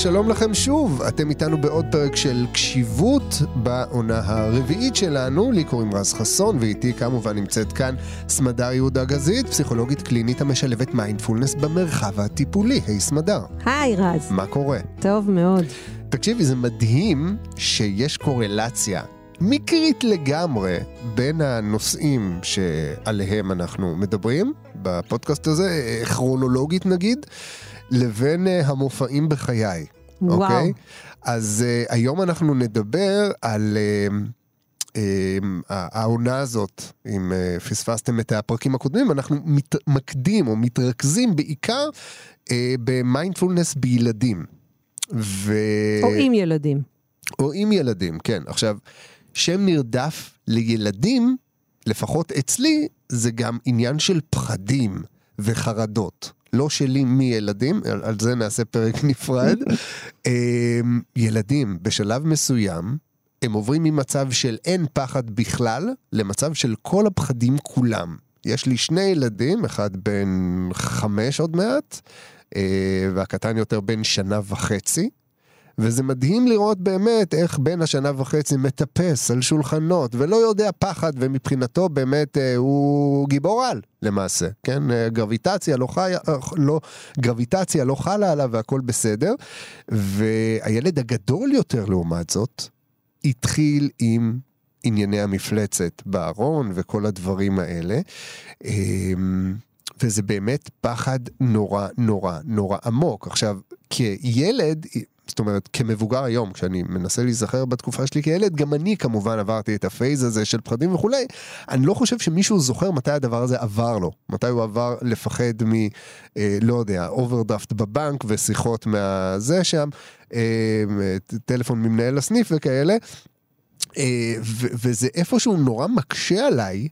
ושלום לכם שוב. אתם איתנו בעוד פרק של קשיבות בעונה הרביעית שלנו. לי קוראים רז חסון, ואיתי כמובן נמצאת כאן סמדר יהודה גזית, פסיכולוגית קלינית המשלבת מיינדפולנס במרחב הטיפולי. היי סמדר. היי רז. מה קורה? טוב מאוד. תקשיבי, זה מדהים שיש קורלציה מקרית לגמרי בין הנושאים שעליהם אנחנו מדברים, בפודקאסט הזה, כרונולוגית נגיד, לבין uh, המופעים בחיי. וואו. אוקיי? אז uh, היום אנחנו נדבר על uh, העונה הזאת, אם פספסתם את הפרקים הקודמים, אנחנו מתמקדים או מתרכזים בעיקר במיינדפולנס בילדים. ו... או עם ילדים. או עם ילדים, כן. עכשיו, שם נרדף לילדים, לפחות אצלי, זה גם עניין של פחדים וחרדות. לא שלי מילדים, על, על זה נעשה פרק נפרד. אמ, ילדים, בשלב מסוים, הם עוברים ממצב של אין פחד בכלל, למצב של כל הפחדים כולם. יש לי שני ילדים, אחד בן חמש עוד מעט, אה, והקטן יותר בן שנה וחצי. וזה מדהים לראות באמת איך בן השנה וחצי מטפס על שולחנות ולא יודע פחד, ומבחינתו באמת אה, הוא גיבור על למעשה, כן? אה, גרביטציה לא חיה, אה, לא, גרביטציה לא חלה עליו והכל בסדר. והילד הגדול יותר לעומת זאת, התחיל עם ענייני המפלצת בארון וכל הדברים האלה. אה, וזה באמת פחד נורא נורא נורא עמוק. עכשיו, כילד, זאת אומרת, כמבוגר היום, כשאני מנסה להיזכר בתקופה שלי כילד, גם אני כמובן עברתי את הפייז הזה של פחדים וכולי. אני לא חושב שמישהו זוכר מתי הדבר הזה עבר לו. מתי הוא עבר לפחד מ... אה, לא יודע, אוברדרפט בבנק ושיחות מהזה שם, אה, טלפון ממנהל הסניף וכאלה. אה, וזה איפשהו נורא מקשה עליי.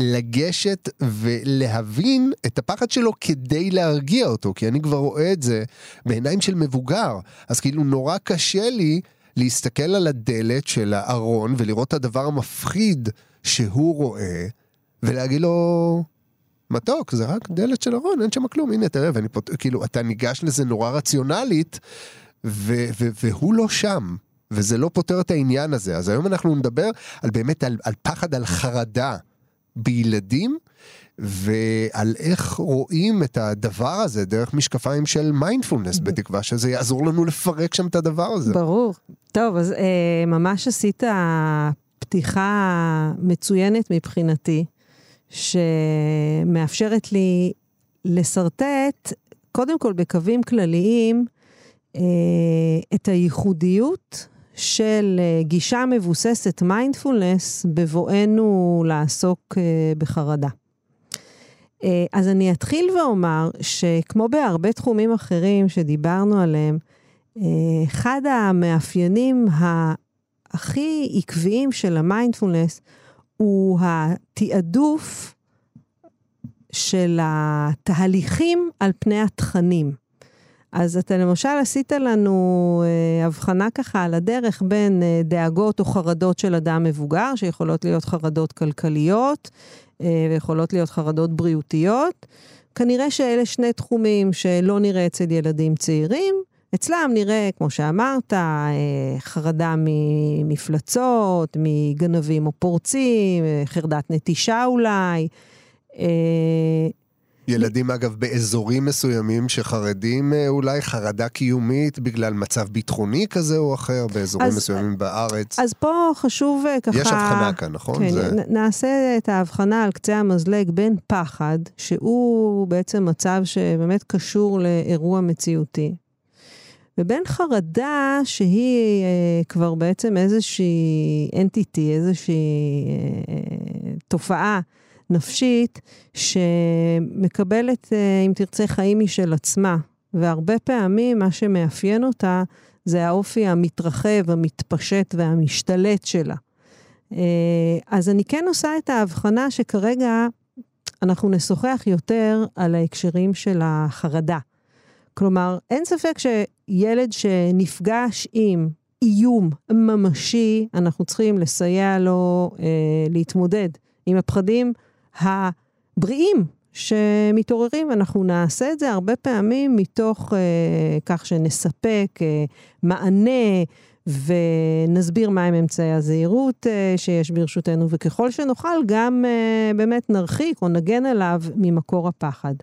לגשת ולהבין את הפחד שלו כדי להרגיע אותו, כי אני כבר רואה את זה בעיניים של מבוגר. אז כאילו נורא קשה לי להסתכל על הדלת של הארון ולראות את הדבר המפחיד שהוא רואה, ולהגיד לו, מתוק, זה רק דלת של ארון, אין שם כלום, הנה תראה, ואני פות... כאילו, אתה ניגש לזה נורא רציונלית, ו- ו- והוא לא שם. וזה לא פותר את העניין הזה. אז היום אנחנו נדבר על באמת על, על פחד, על חרדה. בילדים, ועל איך רואים את הדבר הזה דרך משקפיים של מיינדפולנס, בתקווה שזה יעזור לנו לפרק שם את הדבר הזה. ברור. טוב, אז אה, ממש עשית פתיחה מצוינת מבחינתי, שמאפשרת לי לשרטט, קודם כל בקווים כלליים, אה, את הייחודיות של אה, גישה מבוססת מיינדפולנס בבואנו לעסוק אה, בחרדה. אה, אז אני אתחיל ואומר שכמו בהרבה תחומים אחרים שדיברנו עליהם, אחד המאפיינים הכי עקביים של המיינדפולנס הוא התעדוף של התהליכים על פני התכנים. אז אתה למשל עשית לנו אה, הבחנה ככה על הדרך בין אה, דאגות או חרדות של אדם מבוגר, שיכולות להיות חרדות כלכליות אה, ויכולות להיות חרדות בריאותיות. כנראה שאלה שני תחומים שלא נראה אצל ילדים צעירים. אצלם נראה, כמו שאמרת, אה, חרדה ממפלצות, מגנבים או פורצים, אה, חרדת נטישה אולי. אה, ילדים אגב באזורים מסוימים שחרדים אה, אולי חרדה קיומית בגלל מצב ביטחוני כזה או אחר באזורים אז, מסוימים בארץ. אז פה חשוב אה, ככה... יש הבחנה כאן, נכון? כן, זה... נעשה את ההבחנה על קצה המזלג בין פחד, שהוא בעצם מצב שבאמת קשור לאירוע מציאותי, ובין חרדה שהיא אה, כבר בעצם איזושהי אנטיטי, איזושהי אה, תופעה. נפשית שמקבלת, אה, אם תרצה, חיים משל עצמה. והרבה פעמים מה שמאפיין אותה זה האופי המתרחב, המתפשט והמשתלט שלה. אה, אז אני כן עושה את ההבחנה שכרגע אנחנו נשוחח יותר על ההקשרים של החרדה. כלומר, אין ספק שילד שנפגש עם איום ממשי, אנחנו צריכים לסייע לו אה, להתמודד עם הפחדים הבריאים שמתעוררים, ואנחנו נעשה את זה הרבה פעמים מתוך אה, כך שנספק אה, מענה ונסביר מהם אמצעי הזהירות אה, שיש ברשותנו, וככל שנוכל גם אה, באמת נרחיק או נגן עליו ממקור הפחד.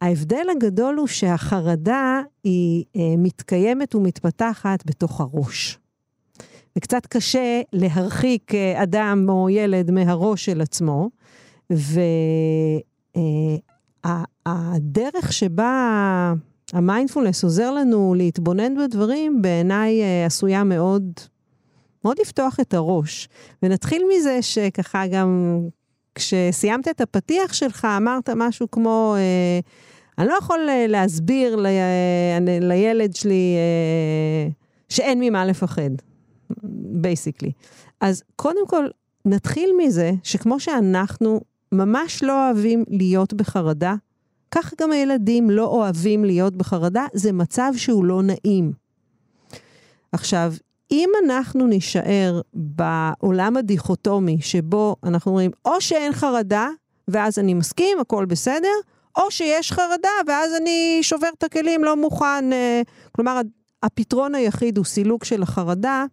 ההבדל הגדול הוא שהחרדה היא אה, מתקיימת ומתפתחת בתוך הראש. וקצת קשה להרחיק אה, אדם או ילד מהראש של עצמו, והדרך שבה המיינדפולנס עוזר לנו להתבונן בדברים, בעיניי אה, עשויה מאוד, מאוד לפתוח את הראש. ונתחיל מזה שככה גם כשסיימת את הפתיח שלך, אמרת משהו כמו, אה, אני לא יכול אה, להסביר ל, אה, לילד שלי אה, שאין ממה לפחד, basically. אז קודם כל, נתחיל מזה שכמו שאנחנו ממש לא אוהבים להיות בחרדה, כך גם הילדים לא אוהבים להיות בחרדה, זה מצב שהוא לא נעים. עכשיו, אם אנחנו נישאר בעולם הדיכוטומי, שבו אנחנו אומרים, או שאין חרדה, ואז אני מסכים, הכל בסדר, או שיש חרדה, ואז אני שובר את הכלים, לא מוכן. אה, כלומר, הפתרון היחיד הוא סילוק של החרדה.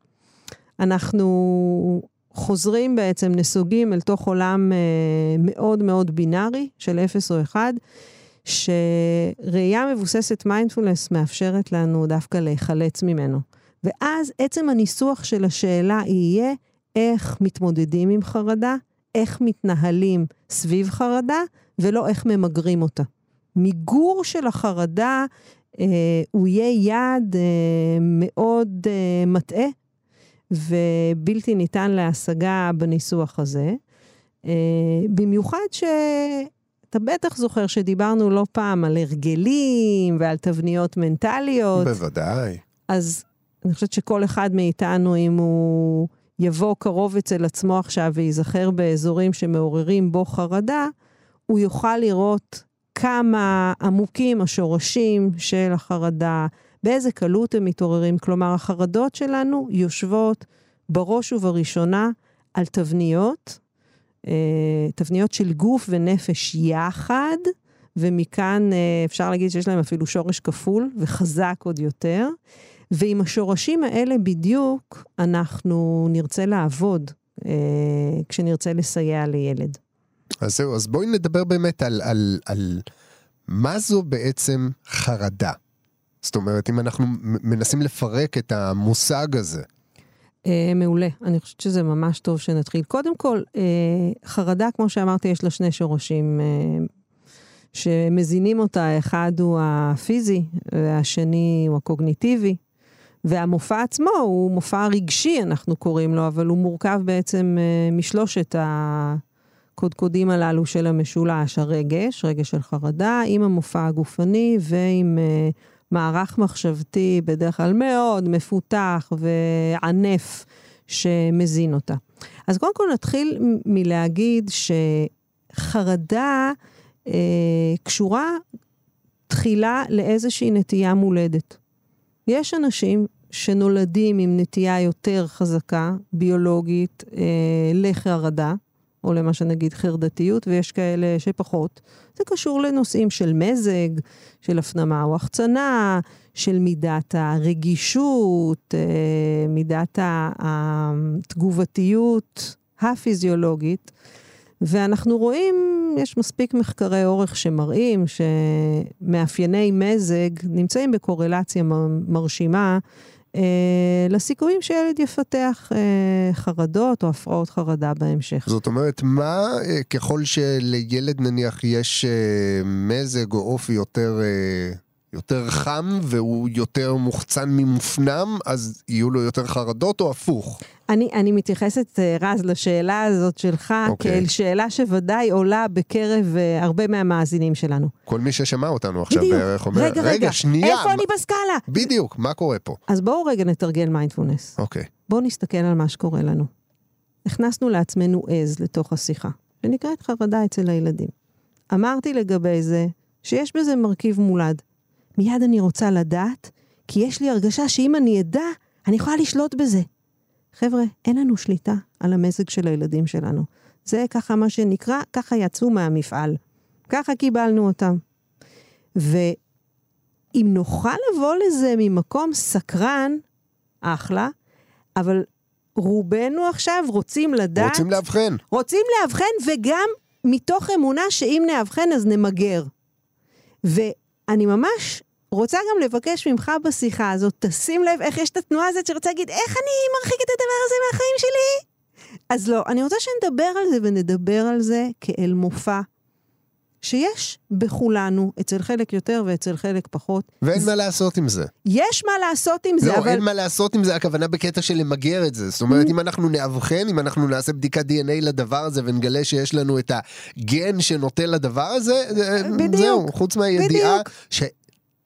אנחנו חוזרים בעצם, נסוגים אל תוך עולם אה, מאוד מאוד בינארי של 0 או 1, שראייה מבוססת מיינדפולנס מאפשרת לנו דווקא להיחלץ ממנו. ואז עצם הניסוח של השאלה יהיה איך מתמודדים עם חרדה, איך מתנהלים סביב חרדה, ולא איך ממגרים אותה. מיגור של החרדה אה, הוא יהיה יעד אה, מאוד אה, מטעה ובלתי ניתן להשגה בניסוח הזה. אה, במיוחד שאתה בטח זוכר שדיברנו לא פעם על הרגלים ועל תבניות מנטליות. בוודאי. אז אני חושבת שכל אחד מאיתנו, אם הוא יבוא קרוב אצל עצמו עכשיו וייזכר באזורים שמעוררים בו חרדה, הוא יוכל לראות כמה עמוקים השורשים של החרדה, באיזה קלות הם מתעוררים. כלומר, החרדות שלנו יושבות בראש ובראשונה על תבניות, אה, תבניות של גוף ונפש יחד, ומכאן אה, אפשר להגיד שיש להם אפילו שורש כפול וחזק עוד יותר. ועם השורשים האלה בדיוק אנחנו נרצה לעבוד אה, כשנרצה לסייע לילד. אז זהו, אז בואי נדבר באמת על, על, על מה זו בעצם חרדה. זאת אומרת, אם אנחנו מנסים לפרק את המושג הזה. אה, מעולה, אני חושבת שזה ממש טוב שנתחיל. קודם כל, אה, חרדה, כמו שאמרתי, יש לה שני שורשים אה, שמזינים אותה, האחד הוא הפיזי והשני הוא הקוגניטיבי. והמופע עצמו הוא מופע רגשי, אנחנו קוראים לו, אבל הוא מורכב בעצם אה, משלושת הקודקודים הללו של המשולש, הרגש, רגש של חרדה, עם המופע הגופני ועם אה, מערך מחשבתי בדרך כלל מאוד מפותח וענף שמזין אותה. אז קודם כל נתחיל מלהגיד שחרדה אה, קשורה תחילה לאיזושהי נטייה מולדת. יש אנשים שנולדים עם נטייה יותר חזקה, ביולוגית, אה, לחרדה, או למה שנגיד חרדתיות, ויש כאלה שפחות. זה קשור לנושאים של מזג, של הפנמה או החצנה, של מידת הרגישות, אה, מידת התגובתיות הפיזיולוגית. ואנחנו רואים, יש מספיק מחקרי אורך שמראים שמאפייני מזג נמצאים בקורלציה מרשימה לסיכויים שילד יפתח אה, חרדות או הפרעות חרדה בהמשך. זאת אומרת, מה אה, ככל שלילד נניח יש אה, מזג או אופי יותר... יותר חם והוא יותר מוחצן ממופנם, אז יהיו לו יותר חרדות או הפוך? אני, אני מתייחסת, אה, רז, לשאלה הזאת שלך, okay. אוקיי. כאל שאלה שוודאי עולה בקרב uh, הרבה מהמאזינים שלנו. כל מי ששמע אותנו עכשיו בדיוק. בערך אומר, רגע, רגע, רגע, שנייה. איפה מה... אני בסקאלה? בדיוק, מה קורה פה? אז בואו רגע נתרגל מיינדפולנס. אוקיי. Okay. בואו נסתכל על מה שקורה לנו. הכנסנו לעצמנו עז לתוך השיחה, שנקראת חרדה אצל הילדים. אמרתי לגבי זה שיש בזה מרכיב מולד. מיד אני רוצה לדעת, כי יש לי הרגשה שאם אני אדע, אני יכולה לשלוט בזה. חבר'ה, אין לנו שליטה על המזג של הילדים שלנו. זה ככה מה שנקרא, ככה יצאו מהמפעל. ככה קיבלנו אותם. ואם נוכל לבוא לזה ממקום סקרן, אחלה, אבל רובנו עכשיו רוצים לדעת... רוצים לאבחן. רוצים לאבחן, וגם מתוך אמונה שאם נאבחן אז נמגר. ואני ממש רוצה גם לבקש ממך בשיחה הזאת, תשים לב איך יש את התנועה הזאת שרוצה להגיד, איך אני מרחיק את הדבר הזה מהחיים שלי? אז לא, אני רוצה שנדבר על זה ונדבר על זה כאל מופע שיש בכולנו, אצל חלק יותר ואצל חלק פחות. ואין זה... מה לעשות עם זה. יש מה לעשות עם זה, לא, אבל... אין מה לעשות עם זה, הכוונה בקטע של למגר את זה. זאת אומרת. אם אנחנו נאבחן, אם אנחנו נעשה בדיקת DNA לדבר הזה ונגלה שיש לנו את הגן שנוטה לדבר הזה, זה- בדיוק, זהו, חוץ מהידיעה בדיוק.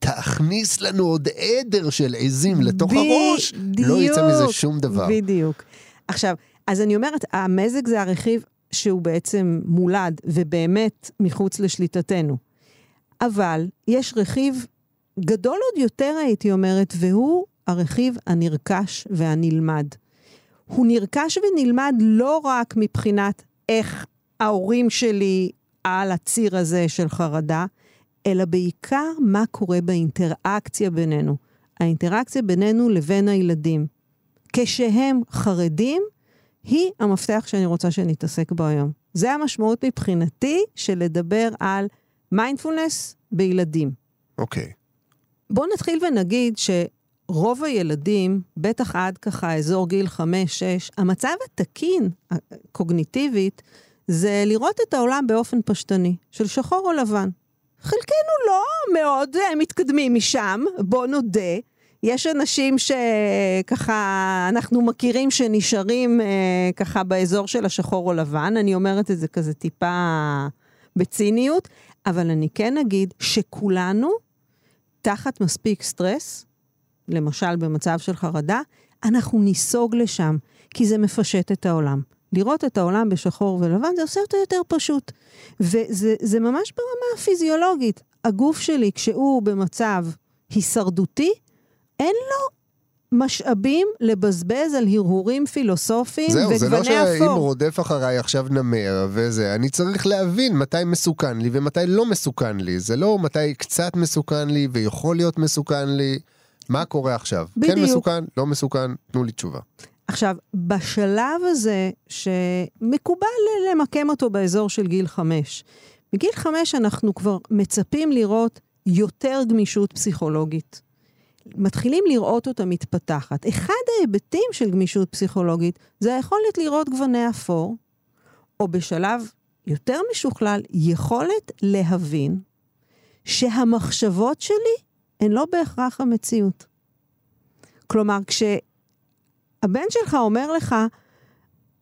שתכניס לנו עוד עדר של עזים לתוך הראש, לא יצא בדיוק, מזה שום דבר. בדיוק. עכשיו, אז אני אומרת, המזג זה הרכיב שהוא בעצם מולד ובאמת מחוץ לשליטתנו. אבל יש רכיב גדול עוד יותר, הייתי אומרת, והוא הרכיב הנרכש והנלמד. הוא נרכש ונלמד לא רק מבחינת איך ההורים שלי על הציר הזה של חרדה, אלא בעיקר מה קורה באינטראקציה בינינו. האינטראקציה בינינו לבין הילדים. כשהם חרדים, היא המפתח שאני רוצה שנתעסק בו היום. זה המשמעות מבחינתי של לדבר על מיינדפולנס בילדים. אוקיי. בואו נתחיל ונגיד שרוב הילדים, בטח עד ככה אזור גיל 5-6, המצב התקין, קוגניטיבית, זה לראות את העולם באופן פשטני, של שחור או לבן. חלקנו לא מאוד אה, מתקדמים משם, בוא נודה. יש אנשים שככה אנחנו מכירים שנשארים אה, ככה באזור של השחור או לבן, אני אומרת את זה כזה טיפה בציניות, אבל אני כן אגיד שכולנו תחת מספיק סטרס, למשל במצב של חרדה, אנחנו ניסוג לשם, כי זה מפשט את העולם. לראות את העולם בשחור ולבן זה עושה אותו יותר פשוט. וזה זה ממש ברמה הפיזיולוגית. הגוף שלי, כשהוא במצב הישרדותי, אין לו משאבים לבזבז על הרהורים פילוסופיים זהו, וגווני זה לא שאם אפור. רודף אחריי עכשיו נמר וזה, אני צריך להבין מתי מסוכן לי ומתי לא מסוכן לי. זה לא מתי קצת מסוכן לי ויכול להיות מסוכן לי. מה קורה עכשיו? כן בדיוק. מסוכן, לא מסוכן, תנו לי תשובה. עכשיו, בשלב הזה, שמקובל למקם אותו באזור של גיל חמש, בגיל חמש אנחנו כבר מצפים לראות יותר גמישות פסיכולוגית. מתחילים לראות אותה מתפתחת. אחד ההיבטים של גמישות פסיכולוגית זה היכולת לראות גווני אפור, או בשלב יותר משוכלל, יכולת להבין שהמחשבות שלי הן לא בהכרח המציאות. כלומר, כשהבן שלך אומר לך,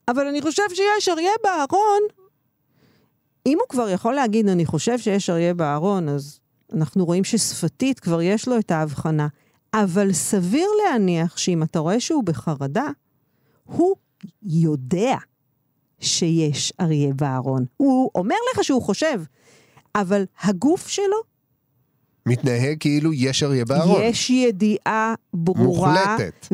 אבל אני חושב שיש אריה בארון, אם הוא כבר יכול להגיד, אני חושב שיש אריה בארון, אז אנחנו רואים ששפתית כבר יש לו את ההבחנה. אבל סביר להניח שאם אתה רואה שהוא בחרדה, הוא יודע שיש אריה בארון. הוא אומר לך שהוא חושב, אבל הגוף שלו, מתנהג כאילו יש אריה בארון. יש ידיעה ברורה. מוחלטת.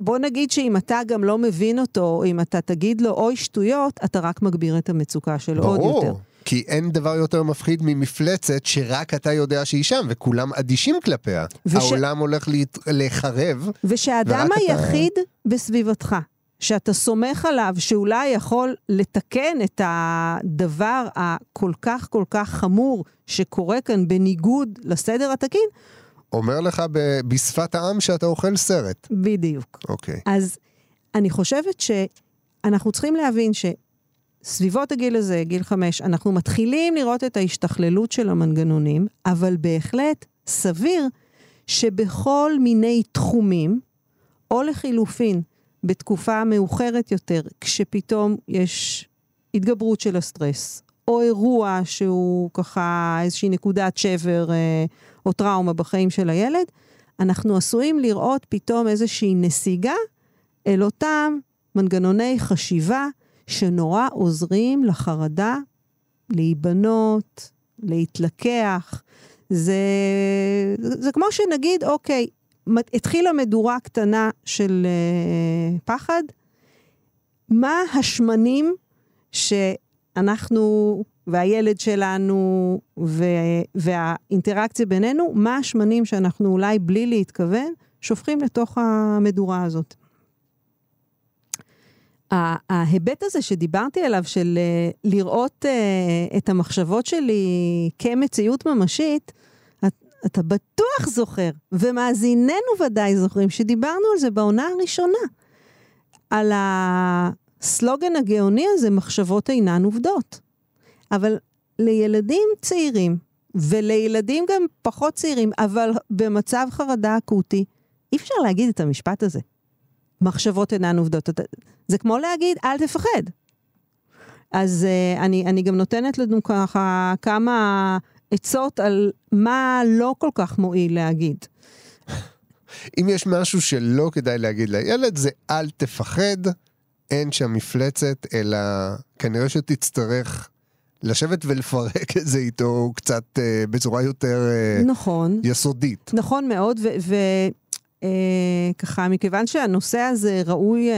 ובוא נגיד שאם אתה גם לא מבין אותו, אם אתה תגיד לו אוי שטויות, אתה רק מגביר את המצוקה שלו עוד יותר. כי אין דבר יותר מפחיד ממפלצת שרק אתה יודע שהיא שם, וכולם אדישים כלפיה. וש- העולם הולך להת- להיחרב. ושהאדם ורק אתה- היחיד בסביבתך, שאתה סומך עליו שאולי יכול לתקן את הדבר הכל כך כל כך חמור שקורה כאן בניגוד לסדר התקין, אומר לך ב- בשפת העם שאתה אוכל סרט. בדיוק. אוקיי. אז אני חושבת שאנחנו צריכים להבין שסביבות הגיל הזה, גיל חמש, אנחנו מתחילים לראות את ההשתכללות של המנגנונים, אבל בהחלט סביר שבכל מיני תחומים, או לחילופין, בתקופה מאוחרת יותר, כשפתאום יש התגברות של הסטרס, או אירוע שהוא ככה איזושהי נקודת שבר אה, או טראומה בחיים של הילד, אנחנו עשויים לראות פתאום איזושהי נסיגה אל אותם מנגנוני חשיבה שנורא עוזרים לחרדה להיבנות, להתלקח. זה, זה, כמו שנגיד, אוקיי, התחילה מדורה קטנה של אה, פחד, מה השמנים שאנחנו והילד שלנו ו- והאינטראקציה בינינו, מה השמנים שאנחנו אולי בלי להתכוון שופכים לתוך המדורה הזאת. ההיבט הזה שדיברתי עליו, של אה, לראות uh, את המחשבות שלי כמציאות ממשית, אתה בטוח זוכר, ומאזיננו ודאי זוכרים, שדיברנו על זה בעונה הראשונה. על הסלוגן הגאוני הזה, מחשבות אינן עובדות. אבל לילדים צעירים, ולילדים גם פחות צעירים, אבל במצב חרדה אקוטי, אי אפשר להגיד את המשפט הזה. מחשבות אינן עובדות. זה כמו להגיד, אל תפחד. אז uh, אני, אני גם נותנת לנו ככה כמה עצות על מה לא כל כך מועיל להגיד. אם יש משהו שלא כדאי להגיד לילד, זה אל תפחד, אין שם מפלצת, אלא כנראה שתצטרך לשבת ולפרק את זה איתו קצת אה, בצורה יותר אה, נכון, יסודית. נכון מאוד, וככה, אה, מכיוון שהנושא הזה ראוי אה,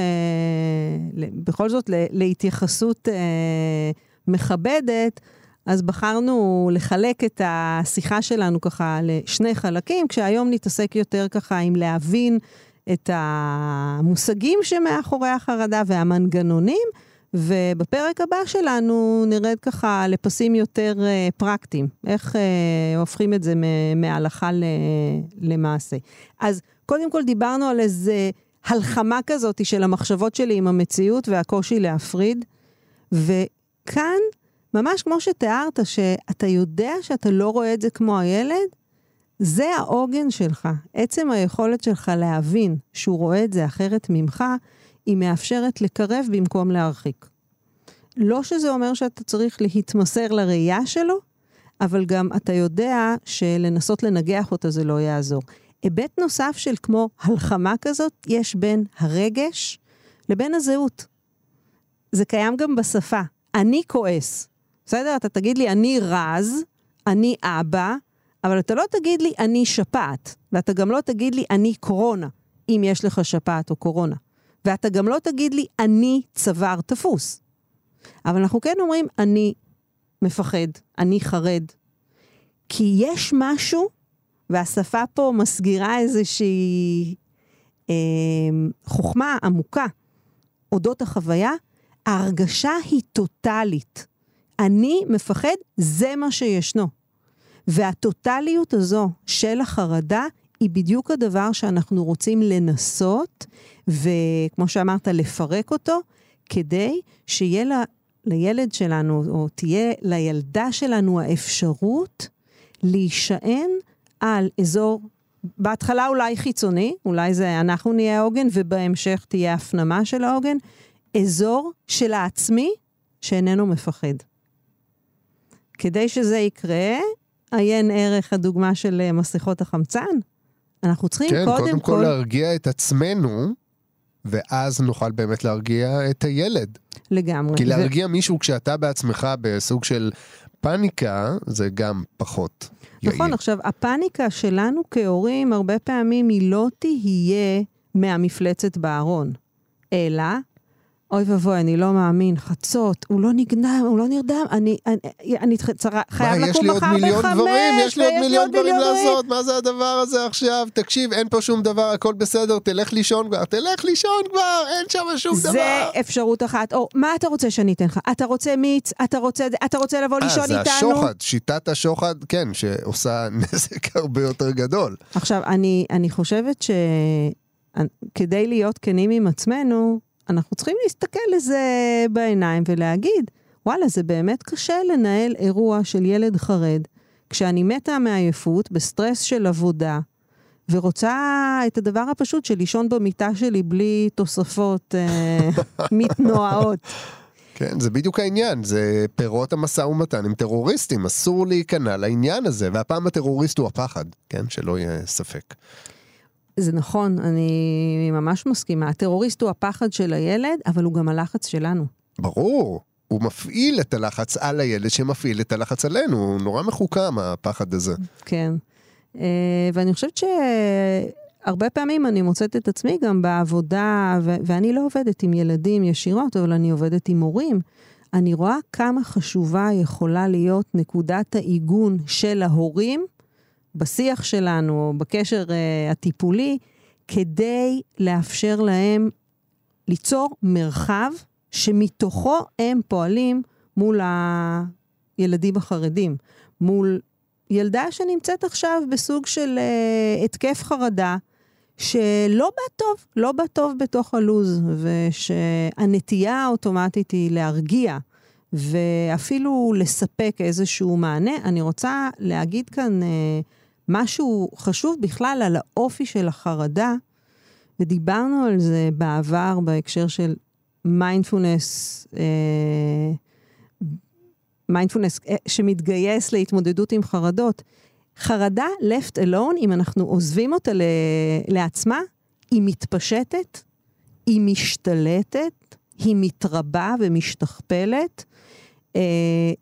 בכל זאת להתייחסות אה, מכבדת, אז בחרנו לחלק את השיחה שלנו ככה לשני חלקים, כשהיום נתעסק יותר ככה עם להבין את המושגים שמאחורי החרדה והמנגנונים, ובפרק הבא שלנו נרד ככה לפסים יותר uh, פרקטיים, איך uh, הופכים את זה מהלכה למעשה. אז קודם כל דיברנו על איזה הלחמה כזאת של המחשבות שלי עם המציאות והקושי להפריד, וכאן ממש כמו שתיארת, שאתה יודע שאתה לא רואה את זה כמו הילד, זה העוגן שלך. עצם היכולת שלך להבין שהוא רואה את זה אחרת ממך, היא מאפשרת לקרב במקום להרחיק. לא שזה אומר שאתה צריך להתמסר לראייה שלו, אבל גם אתה יודע שלנסות לנגח אותה זה לא יעזור. היבט נוסף של כמו הלחמה כזאת, יש בין הרגש לבין הזהות. זה קיים גם בשפה. אני כועס. בסדר? אתה תגיד לי, אני רז, אני אבא, אבל אתה לא תגיד לי, אני שפעת. ואתה גם לא תגיד לי, אני קורונה, אם יש לך שפעת או קורונה. ואתה גם לא תגיד לי, אני צוואר תפוס. אבל אנחנו כן אומרים, אני מפחד, אני חרד. כי יש משהו, והשפה פה מסגירה איזושהי אה, חוכמה עמוקה אודות החוויה, ההרגשה היא טוטאלית. אני מפחד, זה מה שישנו. והטוטליות הזו של החרדה היא בדיוק הדבר שאנחנו רוצים לנסות, וכמו שאמרת, לפרק אותו, כדי שיהיה לה, לילד שלנו, או תהיה לילדה שלנו האפשרות להישען על אזור, בהתחלה אולי חיצוני, אולי זה אנחנו נהיה העוגן, ובהמשך תהיה הפנמה של העוגן, אזור של העצמי שאיננו מפחד. כדי שזה יקרה, עיין ערך הדוגמה של אה, מסכות החמצן. אנחנו צריכים כן, קודם, קודם כל... כל להרגיע את עצמנו, ואז נוכל באמת להרגיע את הילד. לגמרי. כי להרגיע ו... מישהו כשאתה בעצמך בסוג של פאניקה, זה גם פחות יעיל. נכון, עכשיו, הפאניקה שלנו כהורים, הרבה פעמים היא לא תהיה מהמפלצת בארון, אלא אוי ואבוי, אני לא מאמין, חצות, הוא לא נגנם, הוא לא נרדם, אני, אני, אני צרה, חייב לקום מחר בחמש, יש לי עוד מיליון דברים, יש לי עוד מיליון דברים לעשות, מה זה הדבר הזה עכשיו? תקשיב, אין פה שום דבר, הכל בסדר, תלך לישון כבר, תלך לישון כבר, אין שם שום זה דבר. זה אפשרות אחת, או מה אתה רוצה שאני אתן לך? אתה רוצה מיץ? אתה רוצה, אתה רוצה לבוא לישון איתנו? אה, זה השוחד, שיטת השוחד, כן, שעושה נזק הרבה יותר גדול. עכשיו, אני, אני חושבת שכדי להיות כנים עם עצמנו, אנחנו צריכים להסתכל לזה בעיניים ולהגיד, וואלה, זה באמת קשה לנהל אירוע של ילד חרד, כשאני מתה מעייפות, בסטרס של עבודה, ורוצה את הדבר הפשוט של לישון במיטה שלי בלי תוספות אה, מתנועות. כן, זה בדיוק העניין, זה פירות המשא ומתן עם טרוריסטים, אסור להיכנע לעניין הזה, והפעם הטרוריסט הוא הפחד, כן? שלא יהיה ספק. זה נכון, אני ממש מסכימה. הטרוריסט הוא הפחד של הילד, אבל הוא גם הלחץ שלנו. ברור. הוא מפעיל את הלחץ על הילד שמפעיל את הלחץ עלינו, הוא נורא מחוכם, הפחד הזה. כן. אה, ואני חושבת שהרבה פעמים אני מוצאת את עצמי גם בעבודה, ו- ואני לא עובדת עם ילדים ישירות, אבל אני עובדת עם הורים. אני רואה כמה חשובה יכולה להיות נקודת העיגון של ההורים בשיח שלנו, או בקשר uh, הטיפולי, כדי לאפשר להם ליצור מרחב שמתוכו הם פועלים מול הילדים החרדים, מול ילדה שנמצאת עכשיו בסוג של uh, התקף חרדה, שלא בא טוב, לא בא טוב בתוך הלוז, ושהנטייה האוטומטית היא להרגיע ואפילו לספק איזשהו מענה. אני רוצה להגיד כאן uh, משהו חשוב בכלל על האופי של החרדה, ודיברנו על זה בעבר בהקשר של מיינדפולנס, מיינדפולנס אה, שמתגייס להתמודדות עם חרדות. חרדה left alone, אם אנחנו עוזבים אותה לעצמה, היא מתפשטת, היא משתלטת, היא מתרבה ומשתכפלת. אה,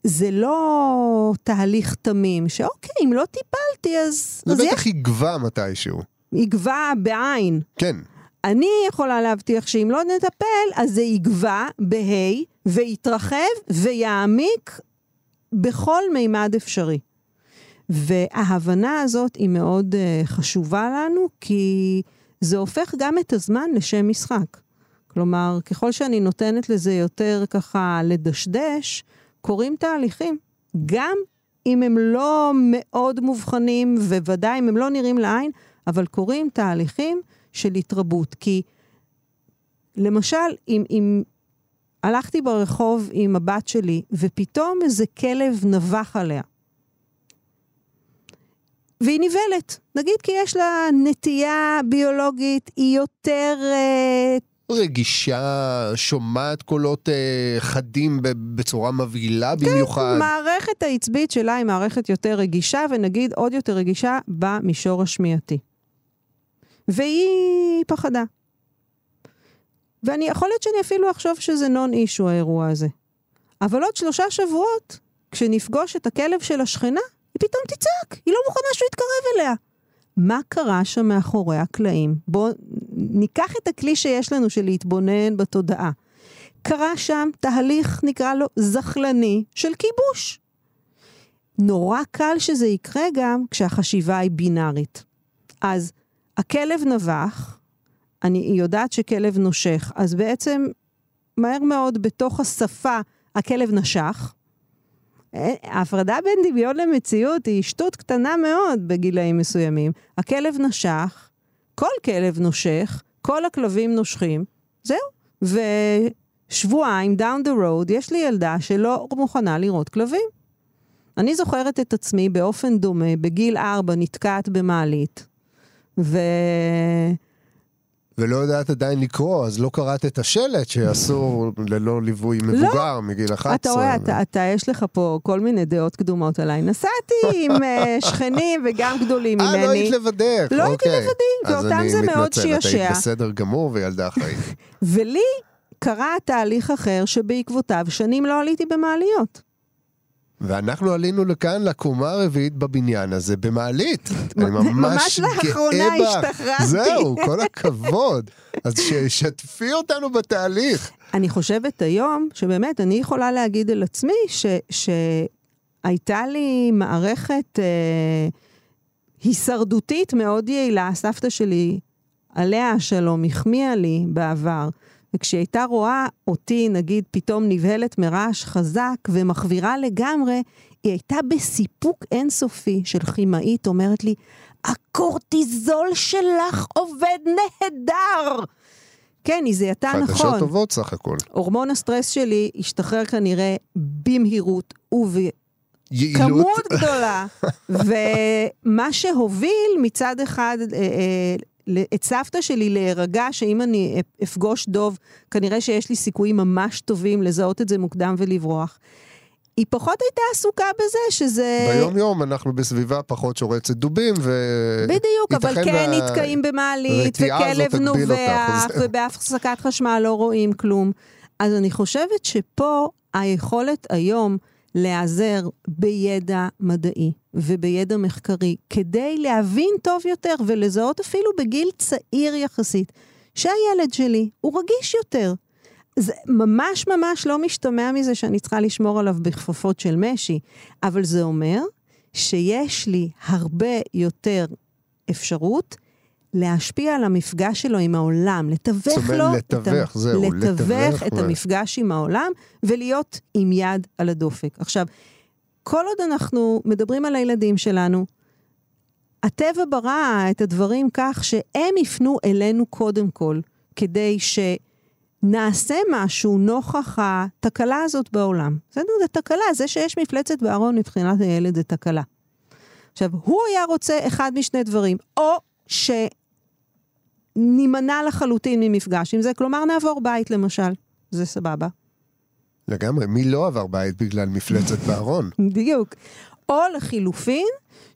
זה לא תהליך תמים, שאוקיי, אם לא טיפלתי, אז... זה אז בטח. יגבה מתישהו. יגבה בעין. כן. אני יכולה להבטיח שאם לא נטפל, אז זה יגבה בה' ויתרחב ויעמיק בכל מימד אפשרי. וההבנה הזאת היא מאוד uh, חשובה לנו, כי זה הופך גם את הזמן לשם משחק. כלומר, ככל שאני נותנת לזה יותר ככה לדשדש, קורים תהליכים. גם אם הם לא מאוד מובחנים, וודאי אם הם לא נראים לעין, אבל קורים תהליכים של התרבות. כי למשל, אם, אם הלכתי ברחוב עם הבת שלי, ופתאום איזה כלב נבח עליה, והיא נבלת. נגיד כי יש לה נטייה ביולוגית, היא יותר... אה, רגישה, שומעת קולות אה, חדים בצורה מבהילה כן, במיוחד. כן, מערכת העצבית שלה היא מערכת יותר רגישה, ונגיד עוד יותר רגישה במישור השמיעתי. והיא פחדה. ואני, יכול להיות שאני אפילו אחשוב שזה נון אישו האירוע הזה. אבל עוד שלושה שבועות, כשנפגוש את הכלב של השכנה, היא פתאום תצעק, היא לא מוכנה שהוא יתקרב אליה. מה קרה שם מאחורי הקלעים? בואו ניקח את הכלי שיש לנו של להתבונן בתודעה. קרה שם תהליך, נקרא לו, זחלני של כיבוש. נורא קל שזה יקרה גם כשהחשיבה היא בינארית. אז הכלב נבח, אני יודעת שכלב נושך, אז בעצם מהר מאוד בתוך השפה הכלב נשך, ההפרדה בין דמיון למציאות היא שטות קטנה מאוד בגילאים מסוימים. הכלב נשך, כל כלב נושך, כל הכלבים נושכים, זהו. ושבועיים down the road יש לי ילדה שלא מוכנה לראות כלבים. אני זוכרת את עצמי באופן דומה, בגיל ארבע נתקעת במעלית, ו... ולא יודעת עדיין לקרוא, אז לא קראת את השלט שאסור ללא ליווי מבוגר לא. מגיל 11. אתה רואה, אתה, אתה, יש לך פה כל מיני דעות קדומות עליי. נסעתי עם אה, שכנים וגם גדולים ממני. אה, לא היית לבדך. לא הייתי אוקיי. לבדי, ואותם זה מאוד שיושע. אז אני מתנצל, את היית בסדר גמור וילדה אחראית. ולי קרה תהליך אחר שבעקבותיו שנים לא עליתי במעליות. ואנחנו עלינו לכאן, לקומה הרביעית בבניין הזה, במעלית. אני ממש, ממש לאחרונה השתחררתי. זהו, כל הכבוד. אז שתפי אותנו בתהליך. אני חושבת היום, שבאמת, אני יכולה להגיד על עצמי, ש, שהייתה לי מערכת אה, הישרדותית מאוד יעילה. סבתא שלי, עליה השלום, החמיאה לי בעבר. וכשהיא הייתה רואה אותי, נגיד, פתאום נבהלת מרעש חזק ומחווירה לגמרי, היא הייתה בסיפוק אינסופי של כימאית, אומרת לי, הקורטיזול שלך עובד נהדר! כן, היא זיהתה נכון. חדשות טובות סך הכל. הורמון הסטרס שלי השתחרר כנראה במהירות וב... יעילות. כמות גדולה. ומה שהוביל מצד אחד אה, אה, את סבתא שלי להירגע שאם אני אפגוש דוב, כנראה שיש לי סיכויים ממש טובים לזהות את זה מוקדם ולברוח. היא פחות הייתה עסוקה בזה שזה... ביום יום אנחנו בסביבה פחות שורצת דובים, ו... בדיוק, אבל כן וה... נתקעים במעלית, וכלב נובח, ובהפסקת חשמל לא רואים כלום. אז אני חושבת שפה היכולת היום להיעזר בידע מדעי ובידע מחקרי, כדי להבין טוב יותר ולזהות אפילו בגיל צעיר יחסית, שהילד שלי הוא רגיש יותר. זה ממש ממש לא משתמע מזה שאני צריכה לשמור עליו בכפפות של משי, אבל זה אומר שיש לי הרבה יותר אפשרות להשפיע על המפגש שלו עם העולם, לתווך לו, לתווך, את, זהו, לתווך לתווך את ו- המפגש עם העולם ולהיות עם יד על הדופק. עכשיו, כל עוד אנחנו מדברים על הילדים שלנו, הטבע ברא את הדברים כך שהם יפנו אלינו קודם כל, כדי שנעשה משהו נוכח התקלה הזאת בעולם. בסדר? זה תקלה, זה שיש מפלצת בארון מבחינת הילד זה תקלה. עכשיו, הוא היה רוצה אחד משני דברים, או שנימנע לחלוטין ממפגש עם זה, כלומר נעבור בית למשל, זה סבבה. לגמרי, מי לא עבר בית בגלל מפלצת בארון? בדיוק. או לחילופין,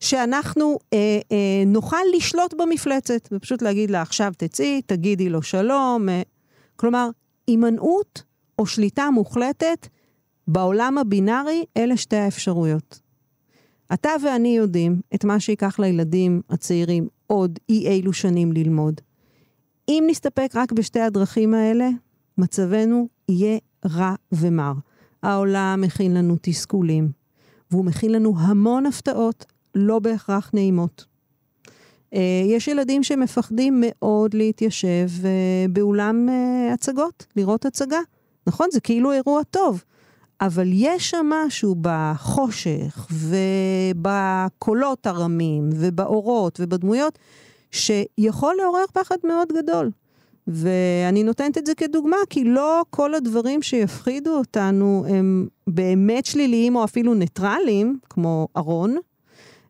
שאנחנו אה, אה, נוכל לשלוט במפלצת, ופשוט להגיד לה, עכשיו תצאי, תגידי לו שלום. אה. כלומר, הימנעות או שליטה מוחלטת בעולם הבינארי, אלה שתי האפשרויות. אתה ואני יודעים את מה שייקח לילדים הצעירים עוד אי אילו שנים ללמוד. אם נסתפק רק בשתי הדרכים האלה, מצבנו יהיה רע ומר. העולם מכין לנו תסכולים, והוא מכין לנו המון הפתעות, לא בהכרח נעימות. אה, יש ילדים שמפחדים מאוד להתיישב אה, באולם אה, הצגות, לראות הצגה. נכון, זה כאילו אירוע טוב, אבל יש שם משהו בחושך ובקולות הרמים ובאורות ובדמויות שיכול לעורר פחד מאוד גדול. ואני נותנת את זה כדוגמה, כי לא כל הדברים שיפחידו אותנו הם באמת שליליים או אפילו ניטרליים, כמו ארון,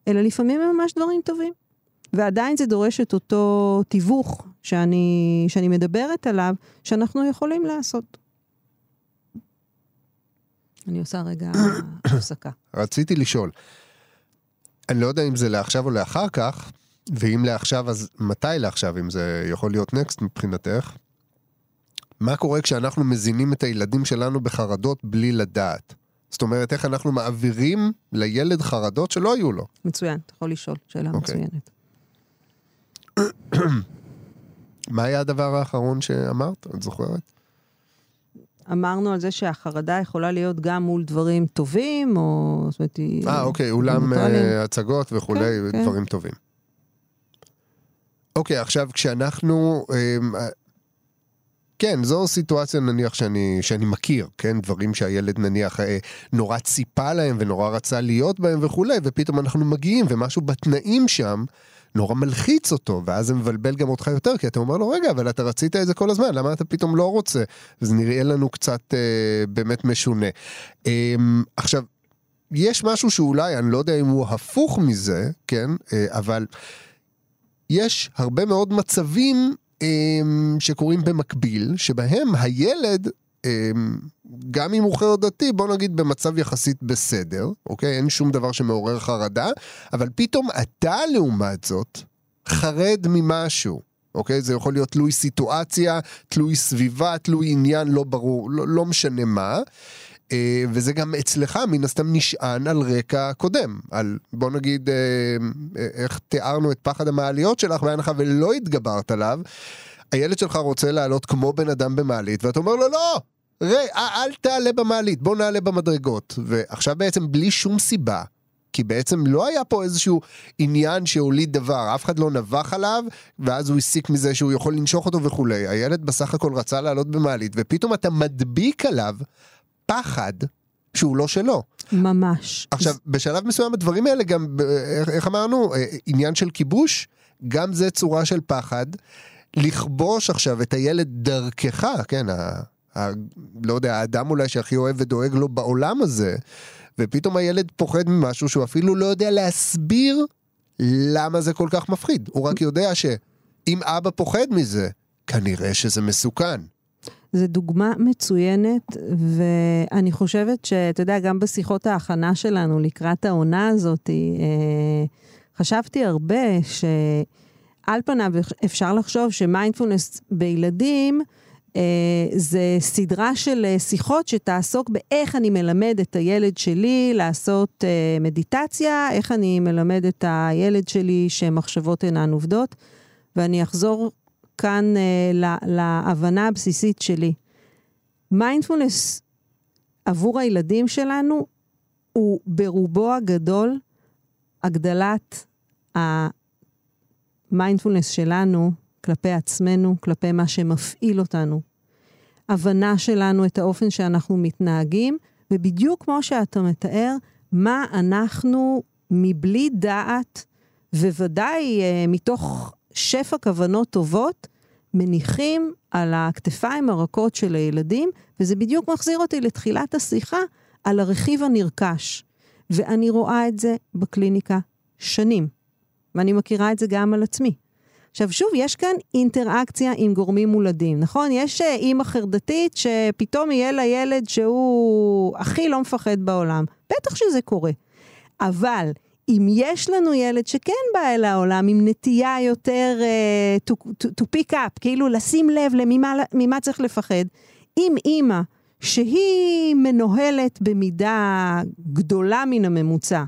אלא לפעמים הם ממש דברים טובים. ועדיין זה דורש את אותו תיווך שאני, שאני מדברת עליו, שאנחנו יכולים לעשות. אני עושה רגע הפסקה. רציתי לשאול, אני לא יודע אם זה לעכשיו או לאחר כך, ואם לעכשיו, אז מתי לעכשיו, אם זה יכול להיות נקסט מבחינתך? מה קורה כשאנחנו מזינים את הילדים שלנו בחרדות בלי לדעת? זאת אומרת, איך אנחנו מעבירים לילד חרדות שלא היו לו? מצוין, אתה יכול לשאול, שאלה אוקיי. מצוינת. מה היה הדבר האחרון שאמרת? את זוכרת? אמרנו על זה שהחרדה יכולה להיות גם מול דברים טובים, או... זאת אומרת, היא... אה, אוקיי, אולם. אה, הצגות וכולי, כן, כן. דברים טובים. אוקיי, עכשיו כשאנחנו... אמ, אה, כן, זו סיטואציה נניח שאני, שאני מכיר, כן? דברים שהילד נניח אה, נורא ציפה להם ונורא רצה להיות בהם וכולי, ופתאום אנחנו מגיעים ומשהו בתנאים שם נורא מלחיץ אותו, ואז זה מבלבל גם אותך יותר, כי אתה אומר לו, רגע, אבל אתה רצית את זה כל הזמן, למה אתה פתאום לא רוצה? וזה נראה לנו קצת אה, באמת משונה. אה, עכשיו, יש משהו שאולי, אני לא יודע אם הוא הפוך מזה, כן? אה, אבל יש הרבה מאוד מצבים אמ, שקורים במקביל, שבהם הילד, אמ, גם אם הוא חרדתי, בוא נגיד במצב יחסית בסדר, אוקיי? אין שום דבר שמעורר חרדה, אבל פתאום אתה, לעומת זאת, חרד ממשהו. אוקיי? זה יכול להיות תלוי סיטואציה, תלוי סביבה, תלוי עניין, לא ברור, לא, לא משנה מה. אה, וזה גם אצלך מן הסתם נשען על רקע קודם, על בוא נגיד אה, אה, איך תיארנו את פחד המעליות שלך בהנחה ולא התגברת עליו, הילד שלך רוצה לעלות כמו בן אדם במעלית ואתה אומר לו לא, רי, אל אל תעלה במעלית, בוא נעלה במדרגות. ועכשיו בעצם בלי שום סיבה, כי בעצם לא היה פה איזשהו עניין שהוליד דבר, אף אחד לא נבח עליו, ואז הוא הסיק מזה שהוא יכול לנשוך אותו וכולי. הילד בסך הכל רצה לעלות במעלית, ופתאום אתה מדביק עליו פחד שהוא לא שלו. ממש. עכשיו, בשלב מסוים הדברים האלה גם, איך אמרנו, אה, עניין של כיבוש, גם זה צורה של פחד. לכבוש עכשיו את הילד דרכך, כן, ה, ה, לא יודע, האדם אולי שהכי אוהב ודואג לו בעולם הזה, ופתאום הילד פוחד ממשהו שהוא אפילו לא יודע להסביר למה זה כל כך מפחיד. הוא רק יודע שאם אבא פוחד מזה, כנראה שזה מסוכן. זו דוגמה מצוינת, ואני חושבת שאתה יודע, גם בשיחות ההכנה שלנו לקראת העונה הזאת, אה, חשבתי הרבה שעל פניו אפשר לחשוב שמיינדפולנס בילדים, אה, זה סדרה של אה, שיחות שתעסוק באיך אני מלמד את הילד שלי לעשות מדיטציה, איך אני מלמד את הילד שלי שמחשבות אינן עובדות, ואני אחזור כאן אה, לה, להבנה הבסיסית שלי. מיינדפולנס עבור הילדים שלנו הוא ברובו הגדול הגדלת המיינדפולנס שלנו כלפי עצמנו, כלפי מה שמפעיל אותנו. הבנה שלנו את האופן שאנחנו מתנהגים, ובדיוק כמו שאתה מתאר, מה אנחנו מבלי דעת, וודאי אה, מתוך שפע כוונות טובות, מניחים על הכתפיים הרכות של הילדים, וזה בדיוק מחזיר אותי לתחילת השיחה על הרכיב הנרכש. ואני רואה את זה בקליניקה שנים, ואני מכירה את זה גם על עצמי. עכשיו, שוב, יש כאן אינטראקציה עם גורמים מולדים, נכון? יש אה, אימא חרדתית שפתאום יהיה לה ילד שהוא הכי לא מפחד בעולם. בטח שזה קורה. אבל אם יש לנו ילד שכן בא אל העולם עם נטייה יותר uh, to, to, to pick up, כאילו לשים לב לממה ממה צריך לפחד, אם אימא שהיא מנוהלת במידה גדולה מן הממוצע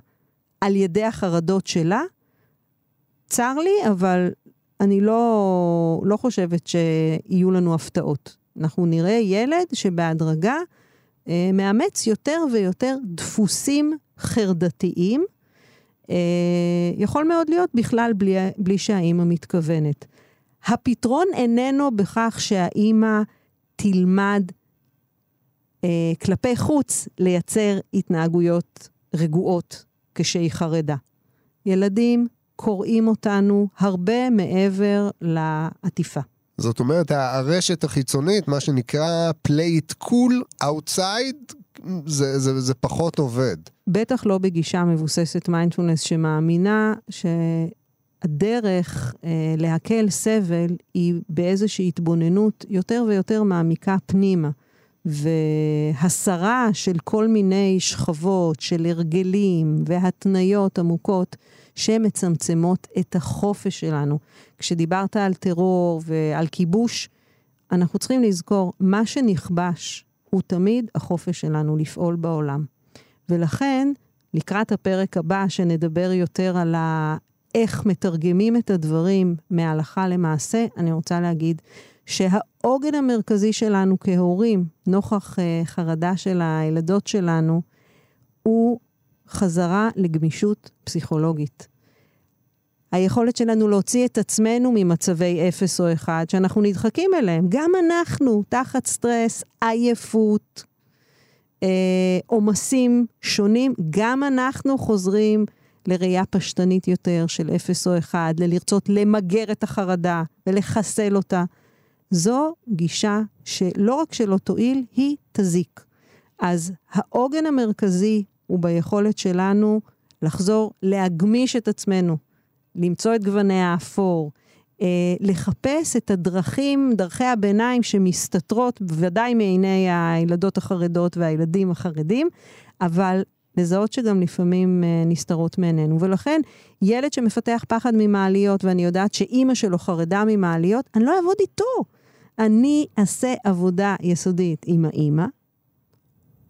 על ידי החרדות שלה, צר לי, אבל אני לא, לא חושבת שיהיו לנו הפתעות. אנחנו נראה ילד שבהדרגה אה, מאמץ יותר ויותר דפוסים חרדתיים. אה, יכול מאוד להיות בכלל בלי, בלי שהאימא מתכוונת. הפתרון איננו בכך שהאימא תלמד אה, כלפי חוץ לייצר התנהגויות רגועות כשהיא חרדה. ילדים קוראים אותנו הרבה מעבר לעטיפה. זאת אומרת, הרשת החיצונית, מה שנקרא play it cool outside, זה, זה, זה פחות עובד. בטח לא בגישה מבוססת מיינדפולנס שמאמינה שהדרך אה, להקל סבל היא באיזושהי התבוננות יותר ויותר מעמיקה פנימה. והסרה של כל מיני שכבות של הרגלים והתניות עמוקות שמצמצמות את החופש שלנו. כשדיברת על טרור ועל כיבוש, אנחנו צריכים לזכור, מה שנכבש הוא תמיד החופש שלנו לפעול בעולם. ולכן, לקראת הפרק הבא, שנדבר יותר על ה... איך מתרגמים את הדברים מהלכה למעשה, אני רוצה להגיד שהעוגן המרכזי שלנו כהורים, נוכח uh, חרדה של הילדות שלנו, הוא חזרה לגמישות פסיכולוגית. היכולת שלנו להוציא את עצמנו ממצבי אפס או אחד, שאנחנו נדחקים אליהם. גם אנחנו, תחת סטרס, עייפות, אה, עומסים שונים, גם אנחנו חוזרים לראייה פשטנית יותר של אפס או אחד, ללרצות למגר את החרדה ולחסל אותה. זו גישה שלא רק שלא תועיל, היא תזיק. אז העוגן המרכזי הוא ביכולת שלנו לחזור להגמיש את עצמנו, למצוא את גווני האפור, אה, לחפש את הדרכים, דרכי הביניים שמסתתרות בוודאי מעיני הילדות החרדות והילדים החרדים, אבל לזהות שגם לפעמים אה, נסתרות מעינינו. ולכן, ילד שמפתח פחד ממעליות, ואני יודעת שאימא שלו חרדה ממעליות, אני לא אעבוד איתו. אני אעשה עבודה יסודית עם האימא,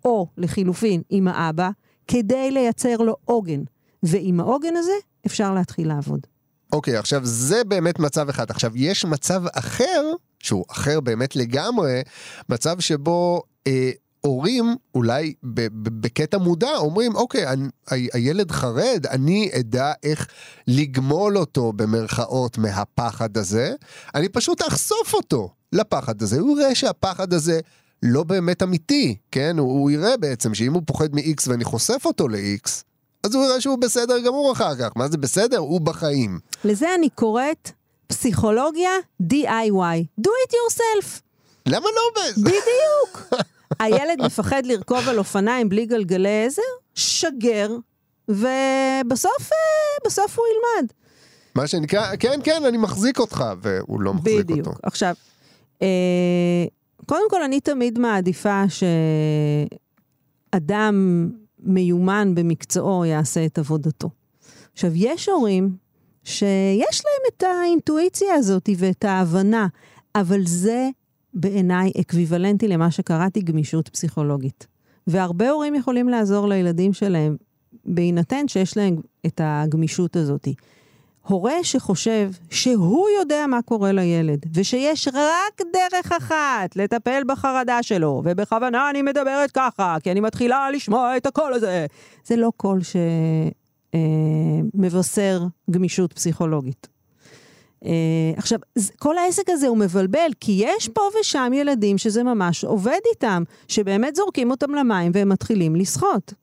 או לחילופין עם האבא, כדי לייצר לו עוגן. ועם העוגן הזה אפשר להתחיל לעבוד. אוקיי, okay, עכשיו זה באמת מצב אחד. עכשיו, יש מצב אחר, שהוא אחר באמת לגמרי, מצב שבו אה, הורים, אולי בקטע מודע, אומרים, אוקיי, אני, הילד חרד, אני אדע איך לגמול אותו במרכאות מהפחד הזה, אני פשוט אחשוף אותו לפחד הזה, הוא יראה שהפחד הזה לא באמת אמיתי, כן? הוא, הוא יראה בעצם שאם הוא פוחד מ-X ואני חושף אותו ל-X, אז הוא יראה שהוא בסדר גמור אחר כך. מה זה בסדר? הוא בחיים. לזה אני קוראת פסיכולוגיה DIY, do it yourself. למה לא? בדיוק. הילד מפחד לרכוב על אופניים בלי גלגלי עזר? שגר, ובסוף אה, בסוף הוא ילמד. מה שנקרא, כן, כן, אני מחזיק אותך, והוא לא מחזיק בדיוק. אותו. בדיוק. עכשיו, אה, קודם כל, אני תמיד מעדיפה שאדם מיומן במקצועו יעשה את עבודתו. עכשיו, יש הורים שיש להם את האינטואיציה הזאת ואת ההבנה, אבל זה בעיניי אקוויוולנטי למה שקראתי גמישות פסיכולוגית. והרבה הורים יכולים לעזור לילדים שלהם, בהינתן שיש להם את הגמישות הזאת. הורה שחושב שהוא יודע מה קורה לילד, ושיש רק דרך אחת לטפל בחרדה שלו, ובכוונה אני מדברת ככה, כי אני מתחילה לשמוע את הקול הזה, זה לא קול שמבשר אה, גמישות פסיכולוגית. Uh, עכשיו, כל העסק הזה הוא מבלבל, כי יש פה ושם ילדים שזה ממש עובד איתם, שבאמת זורקים אותם למים והם מתחילים לשחות.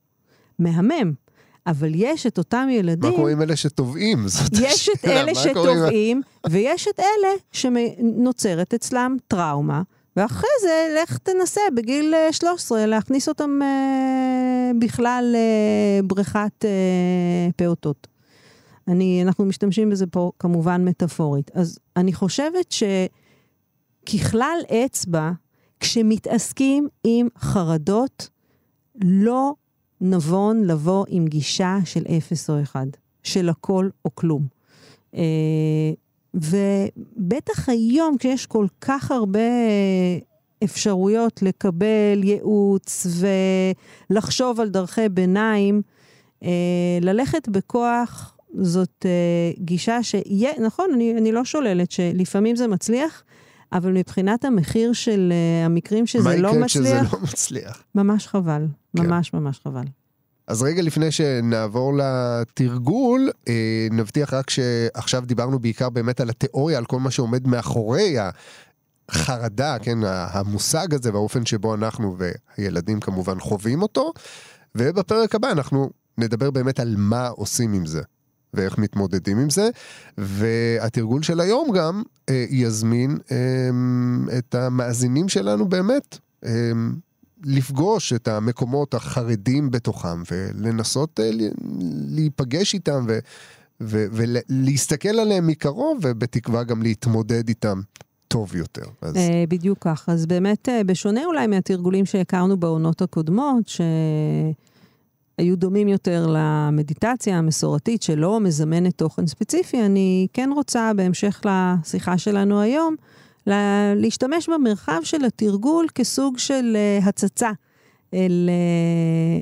מהמם. אבל יש את אותם ילדים... מה קורה עם אלה שטובעים? יש את אלה שטובעים, ויש את אלה שנוצרת אצלם טראומה, ואחרי זה לך תנסה בגיל 13 אה, להכניס אותם אה, בכלל לבריכת אה, פעוטות. אני, אנחנו משתמשים בזה פה כמובן מטאפורית. אז אני חושבת שככלל אצבע, כשמתעסקים עם חרדות, לא נבון לבוא עם גישה של אפס או אחד, של הכל או כלום. אה, ובטח היום, כשיש כל כך הרבה אפשרויות לקבל ייעוץ ולחשוב על דרכי ביניים, אה, ללכת בכוח זאת אה, גישה שיהיה, נכון, אני, אני לא שוללת שלפעמים זה מצליח, אבל מבחינת המחיר של uh, המקרים שזה לא מצליח... מה יקרה כשזה לא מצליח? ממש חבל, כן. ממש ממש חבל. אז רגע לפני שנעבור לתרגול, אה, נבטיח רק שעכשיו דיברנו בעיקר באמת על התיאוריה, על כל מה שעומד מאחורי החרדה, כן, המושג הזה והאופן שבו אנחנו והילדים כמובן חווים אותו, ובפרק הבא אנחנו נדבר באמת על מה עושים עם זה. ואיך מתמודדים עם זה. והתרגול של היום גם אה, יזמין אה, את המאזינים שלנו באמת. אה, לפגוש את המקומות החרדים בתוכם ולנסות אה, להיפגש איתם ו, ו, ולהסתכל עליהם מקרוב ובתקווה גם להתמודד איתם טוב יותר. אז... אה, בדיוק כך. אז באמת, אה, בשונה אולי מהתרגולים שהכרנו בעונות הקודמות, ש... היו דומים יותר למדיטציה המסורתית שלא מזמנת תוכן ספציפי, אני כן רוצה, בהמשך לשיחה שלנו היום, לה, להשתמש במרחב של התרגול כסוג של uh, הצצה אל,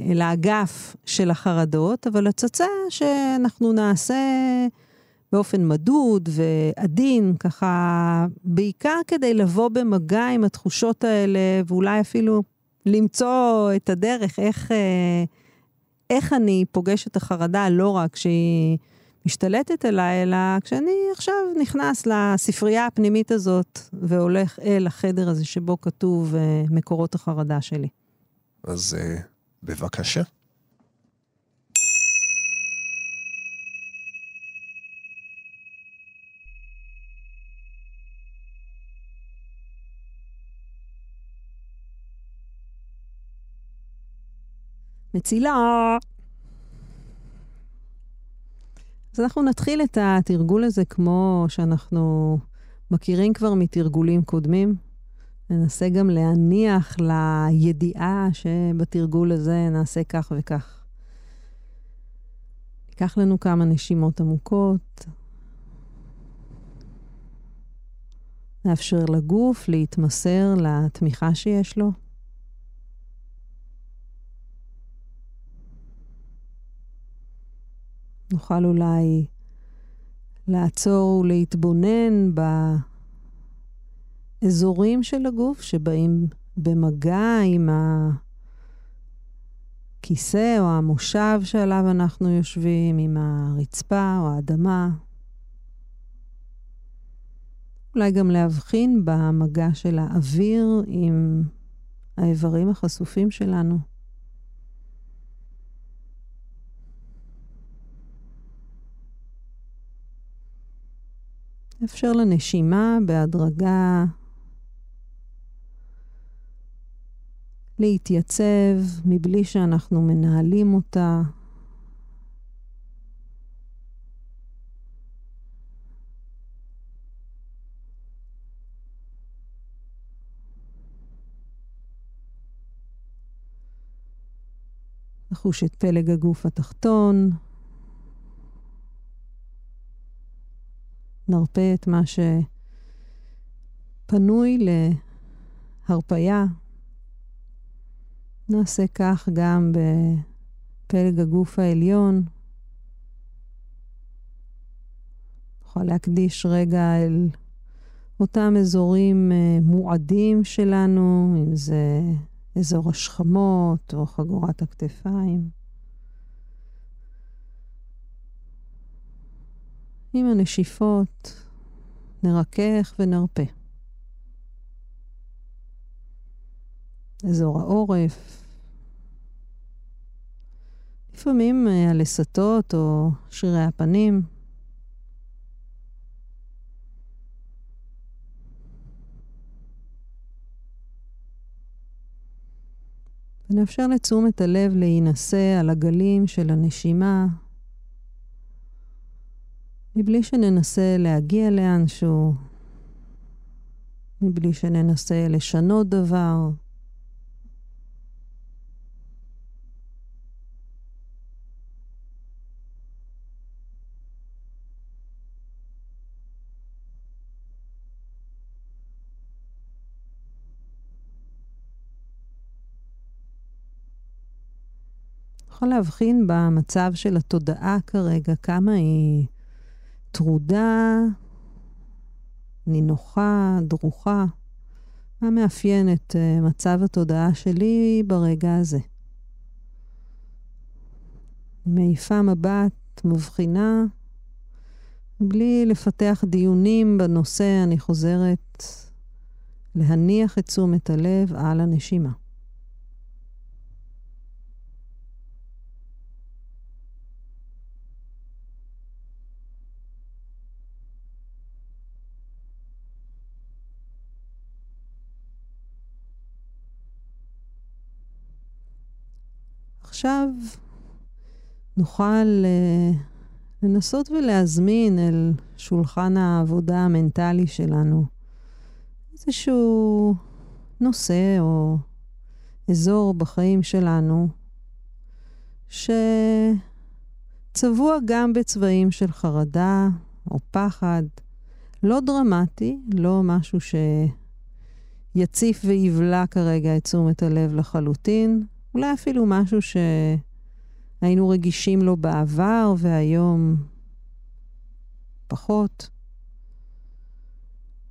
uh, אל האגף של החרדות, אבל הצצה שאנחנו נעשה באופן מדוד ועדין, ככה, בעיקר כדי לבוא במגע עם התחושות האלה, ואולי אפילו למצוא את הדרך איך... Uh, איך אני פוגש את החרדה, לא רק שהיא משתלטת אליי, אלא כשאני עכשיו נכנס לספרייה הפנימית הזאת והולך אל החדר הזה שבו כתוב uh, מקורות החרדה שלי. אז uh, בבקשה. מצילה. אז אנחנו נתחיל את התרגול הזה כמו שאנחנו מכירים כבר מתרגולים קודמים. ננסה גם להניח לידיעה שבתרגול הזה נעשה כך וכך. ניקח לנו כמה נשימות עמוקות. נאפשר לגוף להתמסר לתמיכה שיש לו. נוכל אולי לעצור ולהתבונן באזורים של הגוף שבאים במגע עם הכיסא או המושב שעליו אנחנו יושבים, עם הרצפה או האדמה. אולי גם להבחין במגע של האוויר עם האיברים החשופים שלנו. אפשר לנשימה בהדרגה להתייצב מבלי שאנחנו מנהלים אותה. לחוש את פלג הגוף התחתון. נרפה את מה שפנוי להרפייה. נעשה כך גם בפלג הגוף העליון. נוכל להקדיש רגע אל אותם אזורים uh, מועדים שלנו, אם זה אזור השכמות או חגורת הכתפיים. עם הנשיפות נרכך ונרפה. אזור העורף. לפעמים uh, הלסתות או שרירי הפנים. ונאפשר לתשומת הלב להינשא על הגלים של הנשימה, מבלי שננסה להגיע לאנשהו, מבלי שננסה לשנות דבר. יכול להבחין במצב של התודעה כרגע, כמה היא טרודה, נינוחה, דרוכה. מה מאפיין את uh, מצב התודעה שלי ברגע הזה? מעיפה מבט, מבחינה, בלי לפתח דיונים בנושא, אני חוזרת להניח את תשומת הלב על הנשימה. עכשיו נוכל uh, לנסות ולהזמין אל שולחן העבודה המנטלי שלנו איזשהו נושא או אזור בחיים שלנו שצבוע גם בצבעים של חרדה או פחד, לא דרמטי, לא משהו שיציף ויבלע כרגע את תשומת הלב לחלוטין, אולי אפילו משהו שהיינו רגישים לו בעבר והיום פחות.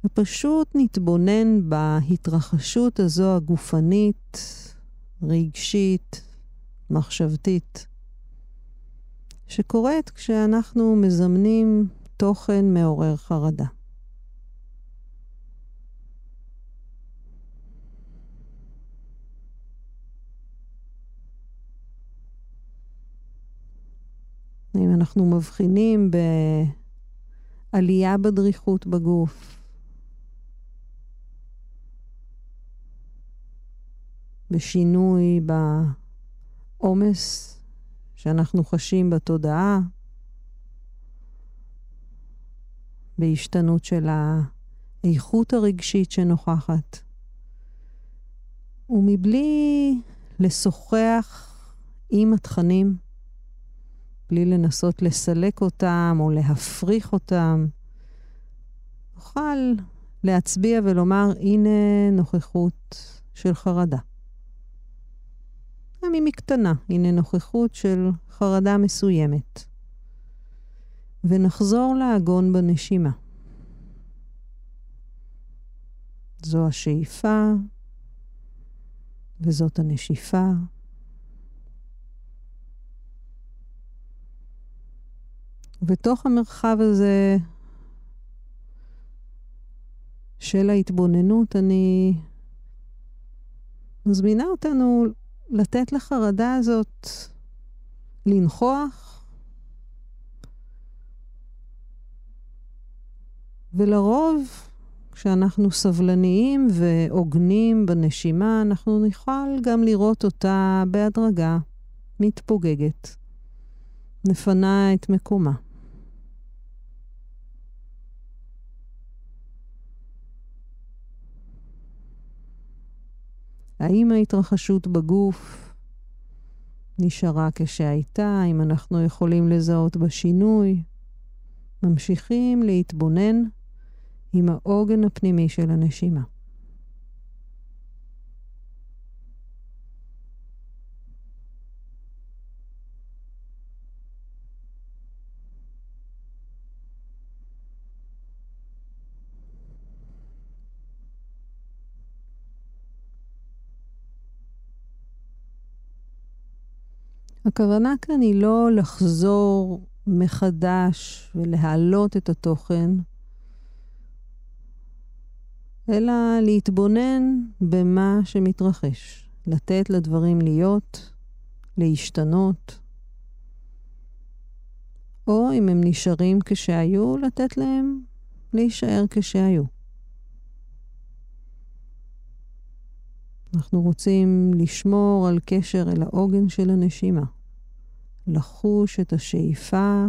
ופשוט נתבונן בהתרחשות הזו הגופנית, רגשית, מחשבתית, שקורית כשאנחנו מזמנים תוכן מעורר חרדה. אם אנחנו מבחינים בעלייה בדריכות בגוף, בשינוי בעומס שאנחנו חשים בתודעה, בהשתנות של האיכות הרגשית שנוכחת. ומבלי לשוחח עם התכנים, בלי לנסות לסלק אותם או להפריך אותם. נוכל להצביע ולומר, הנה נוכחות של חרדה. גם אם היא קטנה, הנה נוכחות של חרדה מסוימת. ונחזור לעגון בנשימה. זו השאיפה וזאת הנשיפה. בתוך המרחב הזה של ההתבוננות, אני מזמינה אותנו לתת לחרדה הזאת לנכוח, ולרוב, כשאנחנו סבלניים והוגנים בנשימה, אנחנו נוכל גם לראות אותה בהדרגה מתפוגגת, נפנה את מקומה. האם ההתרחשות בגוף נשארה כשהייתה? האם אנחנו יכולים לזהות בשינוי? ממשיכים להתבונן עם העוגן הפנימי של הנשימה. הכוונה כאן היא לא לחזור מחדש ולהעלות את התוכן, אלא להתבונן במה שמתרחש, לתת לדברים להיות, להשתנות, או אם הם נשארים כשהיו, לתת להם להישאר כשהיו. אנחנו רוצים לשמור על קשר אל העוגן של הנשימה, לחוש את השאיפה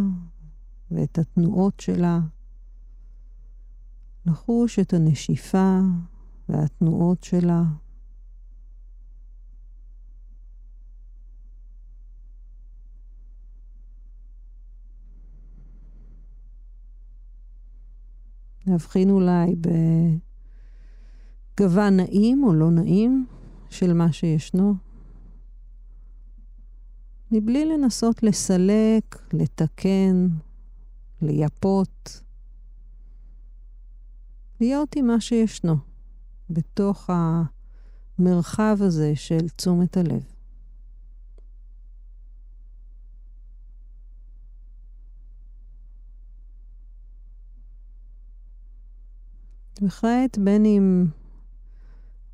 ואת התנועות שלה, לחוש את הנשיפה והתנועות שלה. להבחין אולי בגוון נעים או לא נעים של מה שישנו, מבלי לנסות לסלק, לתקן, לייפות, להיות עם מה שישנו, בתוך המרחב הזה של תשומת הלב. וכעת, בין אם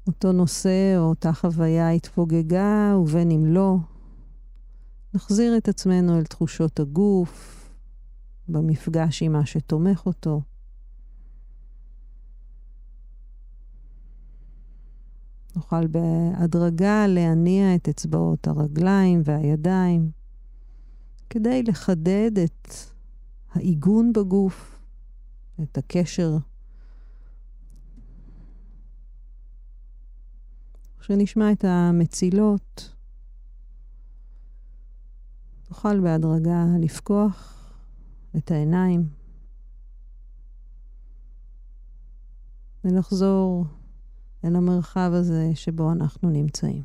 אותו נושא או אותה חוויה התפוגגה ובין אם לא, נחזיר את עצמנו אל תחושות הגוף, במפגש עם מה שתומך אותו. נוכל בהדרגה להניע את אצבעות הרגליים והידיים כדי לחדד את העיגון בגוף, את הקשר כשנשמע את המצילות, נוכל בהדרגה לפקוח את העיניים ולחזור אל המרחב הזה שבו אנחנו נמצאים.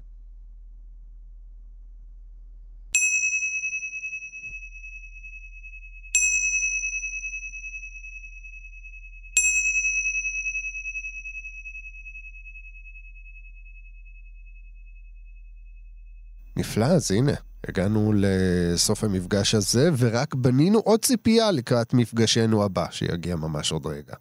נפלא, אז הנה, הגענו לסוף המפגש הזה, ורק בנינו עוד ציפייה לקראת מפגשנו הבא, שיגיע ממש עוד רגע.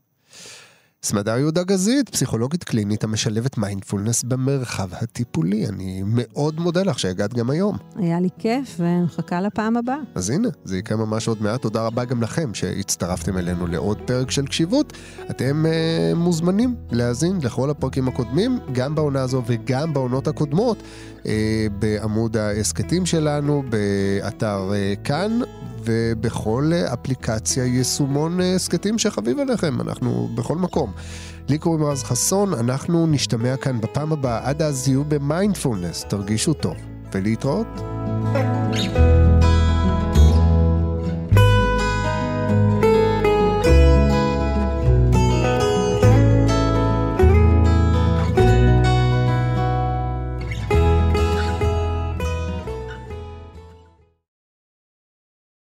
סמדר יהודה גזית, פסיכולוגית קלינית המשלבת מיינדפולנס במרחב הטיפולי. אני מאוד מודה לך שהגעת גם היום. היה לי כיף ומחכה לפעם הבאה. אז הנה, זה יקרה ממש עוד מעט. תודה רבה גם לכם שהצטרפתם אלינו לעוד פרק של קשיבות. אתם uh, מוזמנים להאזין לכל הפרקים הקודמים, גם בעונה הזו וגם בעונות הקודמות, בעמוד ההסכתים שלנו, באתר uh, כאן. ובכל אפליקציה יישומון הסכתים שחביב עליכם, אנחנו בכל מקום. לי קוראים רז חסון, אנחנו נשתמע כאן בפעם הבאה, עד אז יהיו במיינדפולנס, תרגישו טוב, ולהתראות. thank you